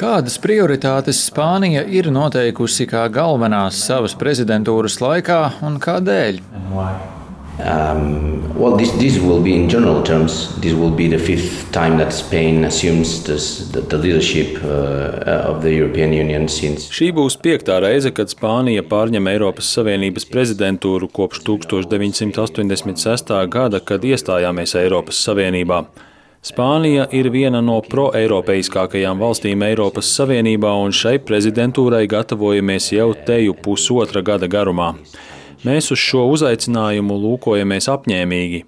Kādas prioritātes Spānija ir noteikusi kā galvenās savas prezidentūras laikā un kādēļ? Um, well, this, this will be, in general terms, this will be the fifth time that Spain assumes this, the, the leadership uh, of the European Union since. Šī būs piektā reize, kad Spānija pārņem Eiropas Savienības prezidentūru kopš 1986. gada, kad iestājāmies Eiropas Savienībā. Spānija ir viena no pro-eiropeiskākajām valstīm Eiropas Savienībā, un šai prezidentūrai gatavojamies jau teju pusotra gada garumā. Mēs uz šo uzaicinājumu lūkojamies apņēmīgi.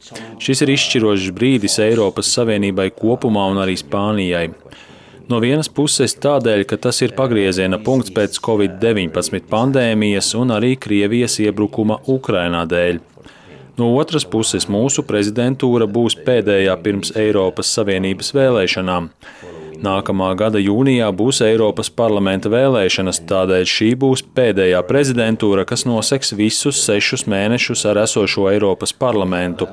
Šis ir izšķirošs brīdis Eiropas Savienībai kopumā un arī Spānijai. No vienas puses tādēļ, ka tas ir pagrieziena punkts pēc Covid-19 pandēmijas un arī Krievijas iebrukuma Ukrainā dēļ. No otras puses, mūsu prezidentūra būs pēdējā pirms Eiropas Savienības vēlēšanām. Nākamā gada jūnijā būs Eiropas parlamenta vēlēšanas, tādēļ šī būs pēdējā prezidentūra, kas noseks visus sešus mēnešus ar esošo Eiropas parlamentu.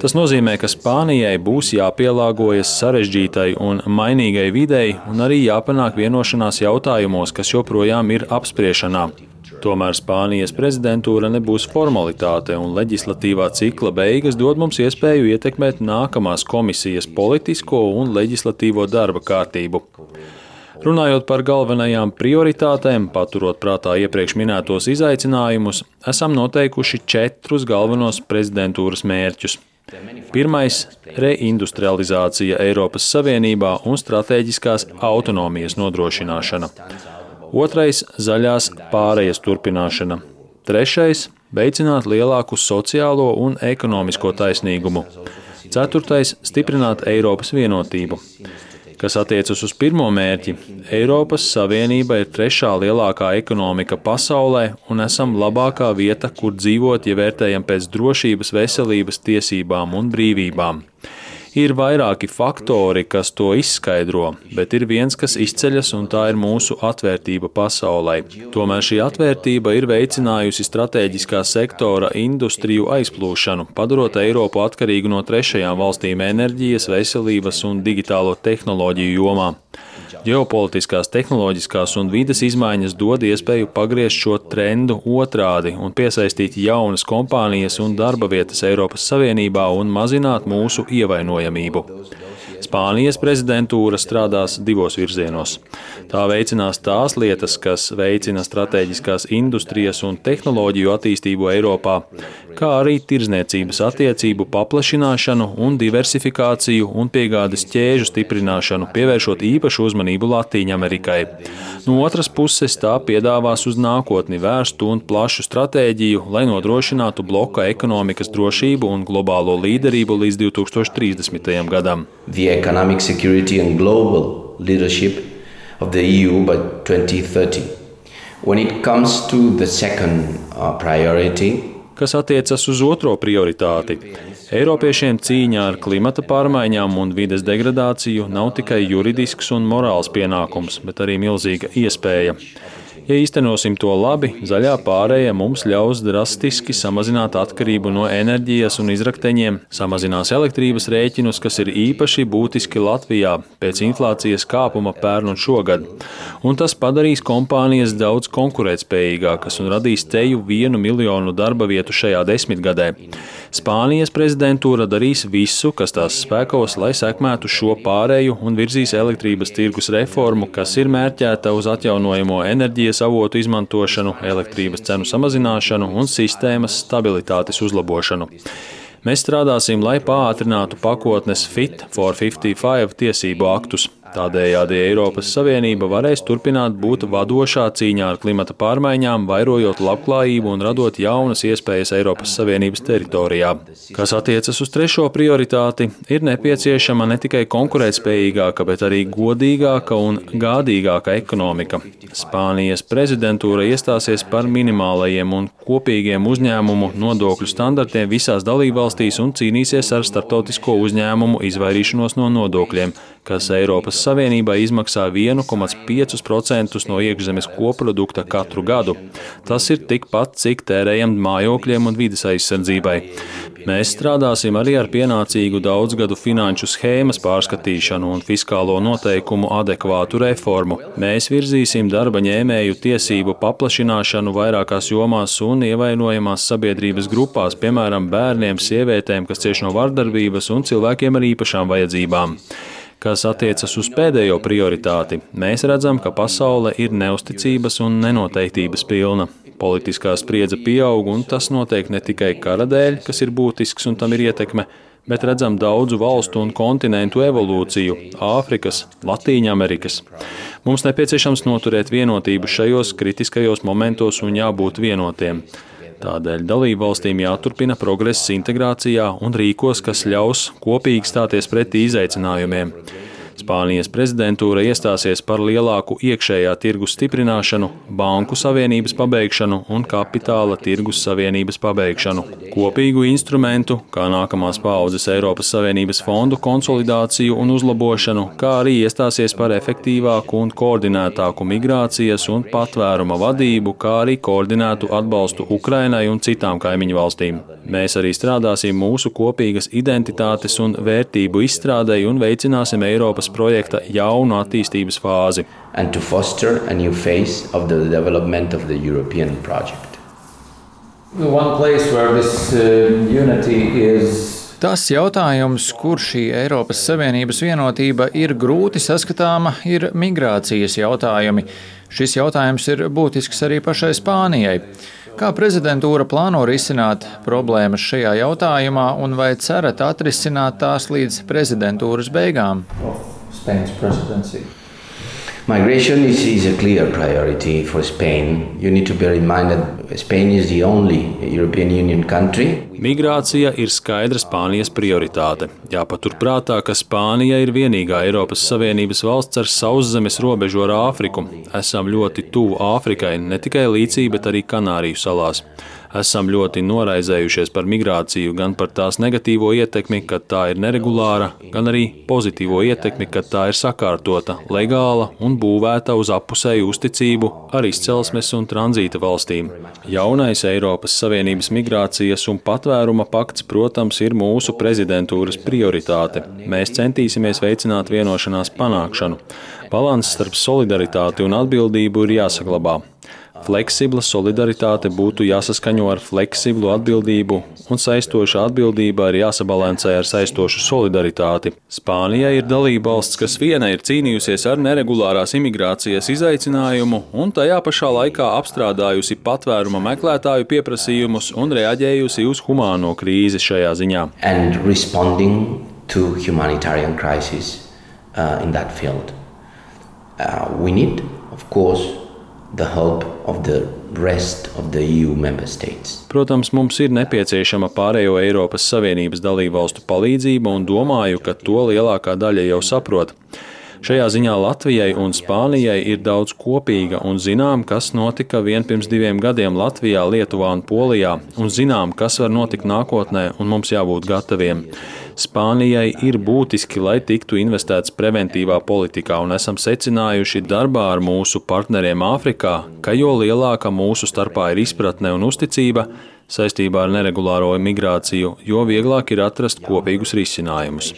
Tas nozīmē, ka Spānijai būs jāpielāgojas sarežģītai un mainīgai videi un arī jāpanāk vienošanās jautājumos, kas joprojām ir apspriešanā. Tomēr Spānijas prezidentūra nebūs formalitāte, un leģislatīvā cikla beigas dod mums iespēju ietekmēt nākamās komisijas politisko un leģislatīvo darba kārtību. Runājot par galvenajām prioritātēm, paturot prātā iepriekš minētos izaicinājumus, esam noteikuši četrus galvenos prezidentūras mērķus. Pirmais - reindustrializācija Eiropas Savienībā un stratēģiskās autonomijas nodrošināšana. Otrais - zaļās pārējas turpināšana. Trešais - veicināt lielāku sociālo un ekonomisko taisnīgumu. Ceturtais - stiprināt Eiropas vienotību. Kas attiecas uz pirmo mērķi, Eiropas Savienība ir trešā lielākā ekonomika pasaulē un esam labākā vieta, kur dzīvot, ja vērtējam pēc drošības, veselības, tiesībām un brīvībām. Ir vairāki faktori, kas to izskaidro, bet ir viens, kas izceļas, un tā ir mūsu atvērtība pasaulē. Tomēr šī atvērtība ir veicinājusi strateģiskā sektora industriju aizplūšanu, padarot Eiropu atkarīgu no trešajām valstīm enerģijas, veselības un digitālo tehnoloģiju jomā. Ģeopolitiskās, tehnoloģiskās un vides izmaiņas dod iespēju pagriezt šo trendu otrādi un piesaistīt jaunas kompānijas un darba vietas Eiropas Savienībā un mazināt mūsu ievainojamību. Spānijas prezidentūra strādās divos virzienos. Tā veicinās tās lietas, kas veicina strateģiskās industrijas un tehnoloģiju attīstību Eiropā, kā arī tirzniecības attiecību paplašināšanu un diversifikāciju un piegādes ķēžu stiprināšanu, pievēršot īpašu uzmanību Latīņai Amerikai. No otras puses, tā piedāvās uz nākotni vērstu un plašu stratēģiju, lai nodrošinātu bloka ekonomikas drošību un globālo līderību līdz 2030. gadam. The economic security and global leadership of the EU by 2030. When it comes to the second uh, priority, kas attiecas uz otro prioritāti. Eiropiešiem cīņā ar klimata pārmaiņām un vides degradāciju nav tikai juridisks un morāls pienākums, bet arī milzīga iespēja. Ja īstenosim to labi, zaļā pārēja mums ļaus drastiski samazināt atkarību no enerģijas un izrakteņiem, samazinās elektrības rēķinus, kas ir īpaši būtiski Latvijā pēc inflācijas kāpuma pērn un šogad. Un tas padarīs kompānijas daudz konkurētspējīgākas un radīs teju vienu miljonu darba vietu šajā desmitgadē. Spānijas prezidentūra darīs visu, kas tās spēkos, lai sekmētu šo pārēju un virzīs elektrības tirgus reformu, kas ir mērķēta uz atjaunojamo enerģijas enerģijas avotu izmantošanu, elektrības cenu samazināšanu un sistēmas stabilitātes uzlabošanu. Mēs strādāsim, lai pātrinātu pakotnes Fit for 55 tiesību aktus. Tādējādi Eiropas Savienība varēs turpināt būt vadošā cīņā ar klimata pārmaiņām, vairojot labklājību un radot jaunas iespējas Eiropas Savienības teritorijā. Kas attiecas uz trešo prioritāti, ir nepieciešama ne tikai konkurētspējīgāka, bet arī godīgāka un gādīgāka ekonomika. Spānijas prezidentūra iestāsies par minimālajiem un kopīgiem uzņēmumu nodokļu standartiem visās dalībvalstīs un cīnīsies ar starptautisko uzņēmumu izvairīšanos no nodokļiem kas Eiropas Savienībai izmaksā 1,5% no iekšzemes koprodukta katru gadu. Tas ir tikpat, cik tērējam mājokļiem un vidas aizsardzībai. Mēs strādāsim arī ar pienācīgu daudzgadu finanšu schēmas pārskatīšanu un fiskālo noteikumu adekvātu reformu. Mēs virzīsim darba ņēmēju tiesību paplašināšanu vairākās jomās un ievainojamās sabiedrības grupās, piemēram, bērniem, sievietēm, kas cieš no vardarbības un cilvēkiem ar īpašām vajadzībām. Kas attiecas uz pēdējo prioritāti, mēs redzam, ka pasaule ir neusticības un nenoteiktības pilna. Politiskā spriedze pieaug, un tas notiek ne tikai kara dēļ, kas ir būtisks un tam ir ietekme, bet redzam daudzu valstu un kontinentu evolūciju - Āfrikas, Latīņamerikas. Mums nepieciešams noturēt vienotību šajos kritiskajos momentos un jābūt vienotiem. Tādēļ dalību valstīm jāturpina progress integrācijā un rīkos, kas ļaus kopīgi stāties pretī izaicinājumiem. Spānijas prezidentūra iestāsies par lielāku iekšējā tirgus stiprināšanu, banku savienības pabeigšanu un kapitāla tirgus savienības pabeigšanu, kopīgu instrumentu, kā nākamās paudzes Eiropas Savienības fondu konsolidāciju un uzlabošanu, kā arī iestāsies par efektīvāku un koordinētāku migrācijas un patvēruma vadību, kā arī koordinētu atbalstu Ukrainai un citām kaimiņu valstīm. Mēs arī strādāsim mūsu kopīgas identitātes un vērtību izstrādei un veicināsim Eiropas Eiropas projekta jaunu attīstības fāzi. Tas jautājums, kur šī Eiropas Savienības vienotība ir grūti saskatāma, ir migrācijas jautājumi. Šis jautājums ir būtisks arī pašai Spānijai. Kā prezidentūra plāno risināt problēmas šajā jautājumā, un vai cerat atrisināt tās līdz prezidentūras beigām? Spain's presidency? Migration is, is a clear priority for Spain. You need to bear in mind that Spain is the only European Union country. Migrācija ir skaidra Spānijas prioritāte. Jāpaturprātā, ka Spānija ir vienīgā Eiropas Savienības valsts ar sauszemes robežu ar Āfriku. Esam ļoti tuvu Āfrikai, ne tikai līdzī, bet arī Kanāriju salās esam ļoti noraizējušies par migrāciju, gan par tās negatīvo ietekmi, kad tā ir neregulāra, gan arī pozitīvo ietekmi, kad tā ir sakārtota, legāla un būvēta uz apusēju uzticību ar izcelsmes un tranzīta valstīm. Jaunais Eiropas Savienības migrācijas un patvēruma pakts, protams, ir mūsu prezidentūras prioritāte. Mēs centīsimies veicināt vienošanās panākšanu. Balans starp solidaritāti un atbildību ir jāsaglabā. Fleksibla solidaritāte būtu jāsaskaņo ar fleksiblu atbildību, un saistoša atbildība ir jāsabalansē ar saistošu solidaritāti. Spānija ir dalībvalsts, kas viena ir cīnījusies ar neregulārās imigrācijas izaicinājumu, un tajā pašā laikā apstrādājusi patvēruma meklētāju pieprasījumus un reaģējusi uz humāno krīzi šajā ziņā. Uh, in that field. Uh, we need, of course, the help of the rest of the EU member states. Protams, mums ir nepieciešama pārējo Eiropas Savienības dalībvalstu palīdzība, un domāju, ka to lielākā daļa jau saprot. Šajā ziņā Latvijai un Spānijai ir daudz kopīga, un zinām, kas notika vien pirms diviem gadiem Latvijā, Lietuvā un Polijā, un zinām, kas var notikt nākotnē, un mums jābūt gataviem. Spānijai ir būtiski, lai tiktu investēts preventīvā politikā, un esam secinājuši darbā ar mūsu partneriem Āfrikā, ka jo lielāka mūsu starpā ir izpratne un uzticība saistībā ar neregulāro migrāciju, jo vieglāk ir atrast kopīgus risinājumus.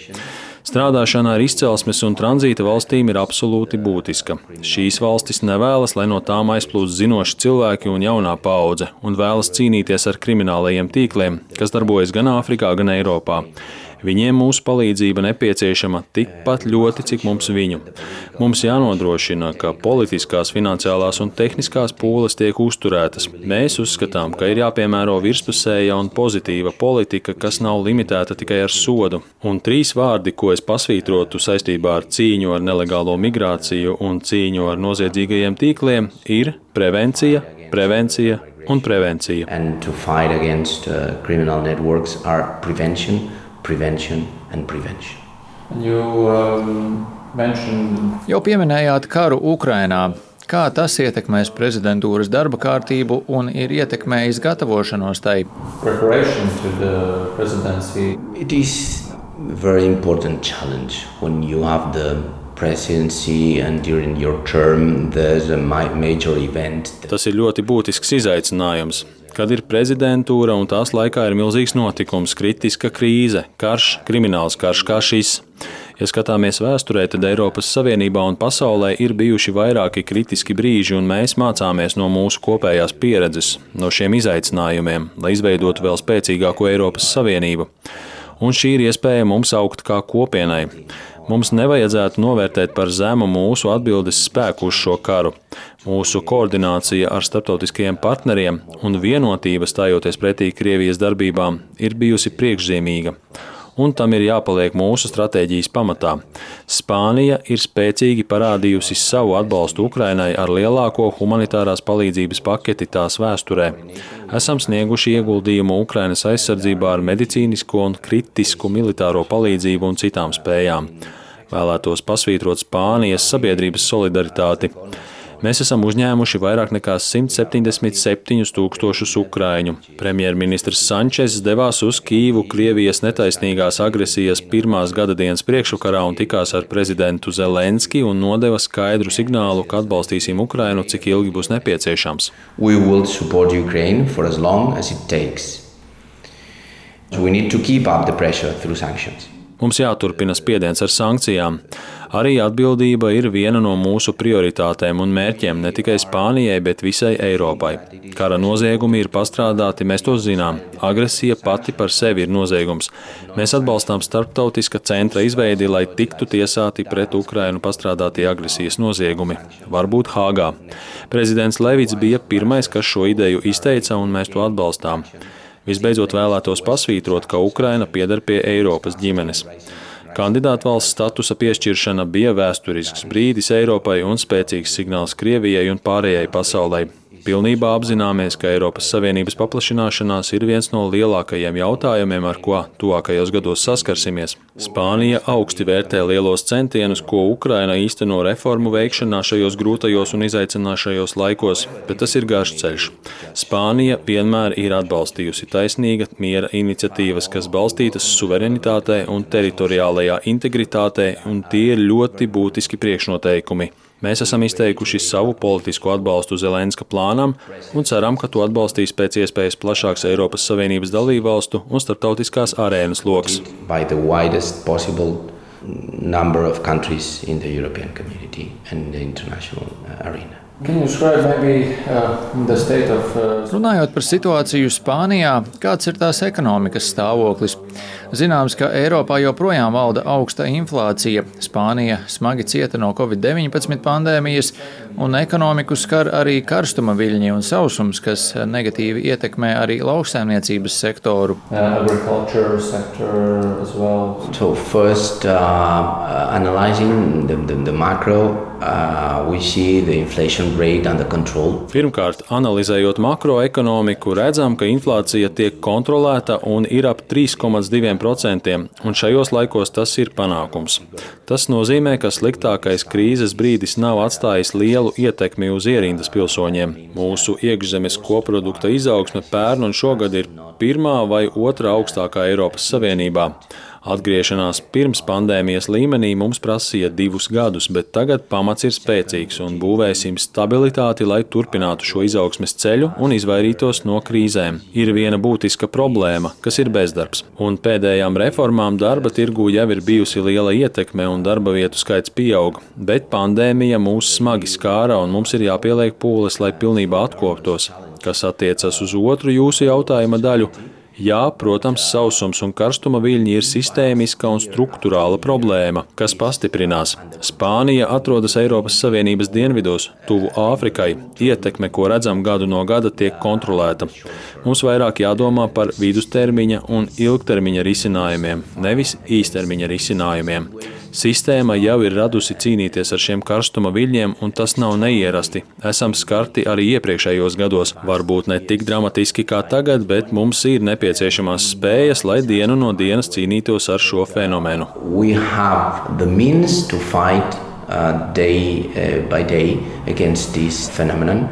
Strādāšana ar izcelsmes un tranzīta valstīm ir absolūti būtiska. Šīs valstis nevēlas, lai no tām aizplūst zinoši cilvēki un jaunā paudze, un vēlas cīnīties ar kriminālajiem tīkliem, kas darbojas gan Āfrikā, gan Eiropā. Viņiem mūsu palīdzība nepieciešama tikpat ļoti, cik mums viņu. Mums jānodrošina, ka politiskās, finansiālās un tehniskās pūles tiek uzturētas. Mēs uzskatām, ka ir jāpiemēro virspusēja un pozitīva politika, kas nav limitēta tikai ar sodu. Un trīs vārdi, ko es pasvītrotu saistībā ar cīņu ar nelegālo migrāciju un cīņu ar noziedzīgajiem tīkliem, ir prevencija, prevencija un prevencija. Prevention, and prevention. You, um, mentioned... Jau pieminējāt karu Ukrainā. Kā tas ietekmēs prezidentūras darba kārtību un ir ietekmējis gatavošanos tai? It is a very important challenge when you have the presidency and during your term there's a major event. Tas ir ļoti būtisks izaicinājums. Kad ir prezidentūra un tās laikā ir milzīgs notikums, kritiska krīze, karš, krimināls karš kā šis. Ja skatāmies vēsturē, tad Eiropas Savienībā un pasaulē ir bijuši vairāki kritiski brīži, un mēs mācāmies no mūsu kopējās pieredzes, no šiem izaicinājumiem, lai izveidotu vēl spēcīgāku Eiropas Savienību. Un šī ir iespēja mums augt kā kopienai. Mums nevajadzētu novērtēt par zemu mūsu atbildes spēku uz šo karu. Mūsu koordinācija ar starptautiskajiem partneriem un vienotība stājoties pretī Krievijas darbībām ir bijusi priekšzīmīga un tam ir jāpaliek mūsu stratēģijas pamatā. Spānija ir spēcīgi parādījusi savu atbalstu Ukrainai ar lielāko humanitārās palīdzības paketi tās vēsturē. Esam snieguši ieguldījumu Ukrainas aizsardzībā ar medicīnisko un kritisku militāro palīdzību un citām spējām. Vēlētos pasvītrot Spānijas sabiedrības solidaritāti. Mēs esam uzņēmuši vairāk nekā 177 tūkstošus ukrāņu. Premjerministrs Sančes devās uz Kīvu Krievijas netaisnīgās agresijas pirmās gada dienas priekšvakarā un tikās ar prezidentu Zelenski un nodeva skaidru signālu, ka atbalstīsim Ukrainu, cik ilgi būs nepieciešams. As as we need to keep up the pressure through sanctions. Mums jāturpina spiediens ar sankcijām. Arī atbildība ir viena no mūsu prioritātēm un mērķiem ne tikai Spānijai, bet visai Eiropai. Kara noziegumi ir pastrādāti, mēs to zinām. Agresija pati par sevi ir noziegums. Mēs atbalstām starptautiska centra izveidi, lai tiktu tiesāti pret Ukrainu pastrādātie agresijas noziegumi. Varbūt Hāgā. Prezidents Levits bija pirmais, kas šo ideju izteica, un mēs to atbalstām. Visbeidzot, vēlētos pasvītrot, ka Ukraina pieder pie Eiropas ģimenes. Kandidātu valsts statusa piešķiršana bija vēsturisks brīdis Eiropai un spēcīgs signāls Krievijai un pārējai pasaulē. Pilnībā apzināmies, ka Eiropas Savienības paplašināšanās ir viens no lielākajiem jautājumiem, ar ko tuvākajos gados saskarsimies. Spānija augsti vērtē lielos centienus, ko Ukraina īsteno reformu veikšanā šajos grūtajos un izaicinošajos laikos, bet tas ir garš ceļš. Spānija vienmēr ir atbalstījusi taisnīga miera iniciatīvas, kas balstītas suverenitātē un teritoriālajā integritātē, un tie ir ļoti būtiski priekšnoteikumi. Mēs esam izteikuši savu politisko atbalstu Zelenska plānam un ceram, ka to atbalstīs pēc iespējas plašāks Eiropas Savienības dalībvalstu un starptautiskās arēnas lokus. Number of countries in the European community and the international arena. Of, uh... Runājot par situāciju Spānijā, kāds ir tās ekonomikas stāvoklis? Zināms, ka Eiropā joprojām valda augsta inflācija. Spānija smagi cieta no Covid-19 pandēmijas, un ekonomiku skar arī karstuma viļņi un sausums, kas negatīvi ietekmē arī lauksaimniecības sektoru. Well. So first, uh, analyzing the, the, the macro Uh, Pirmkārt, analizējot makroekonomiku, redzam, ka inflācija tiek kontrolēta un ir ap 3,2%, un šajos laikos tas ir panākums. Tas nozīmē, ka sliktākais krīzes brīdis nav atstājis lielu ietekmi uz ierindas pilsoņiem. Mūsu iekšzemes koprodukta izaugsme pērn un šogad ir pirmā vai otrā augstākā Eiropas Savienībā. Atgriešanās pirms pandēmijas līmenī mums prasīja divus gadus, bet tagad pamats ir spēcīgs un būvēsim stabilitāti, lai turpinātu šo izaugsmes ceļu un izvairītos no krīzēm. Ir viena būtiska problēma, kas ir bezdarbs, un pēdējām reformām darba tirgū jau ir bijusi liela ietekme un darba vietu skaits pieaug, bet pandēmija mūs smagi skāra un mums ir jāpieliek pūles, lai pilnībā atkoptos. Kas attiecas uz otru jūsu jautājuma daļu, Jā, protams, sausums un karstuma viļņi ir sistēmiska un struktūrāla problēma, kas pastiprinās. Spānija atrodas Eiropas Savienības dienvidos, tuvu Āfrikai. Ietekme, ko redzam gadu no gada, tiek kontrolēta. Mums vairāk jādomā par vidustermiņa un ilgtermiņa risinājumiem, nevis īstermiņa risinājumiem. Sistēma jau ir radusi cīnīties ar šiem karstuma viļņiem, un tas nav neierasti. Esam skarti arī iepriekšējos gados. Varbūt ne tik dramatiski kā tagad, bet mums ir nepieciešamās spējas, lai dienu no dienas cīnītos ar šo fenomenu. Uh, day uh, by day against this phenomenon.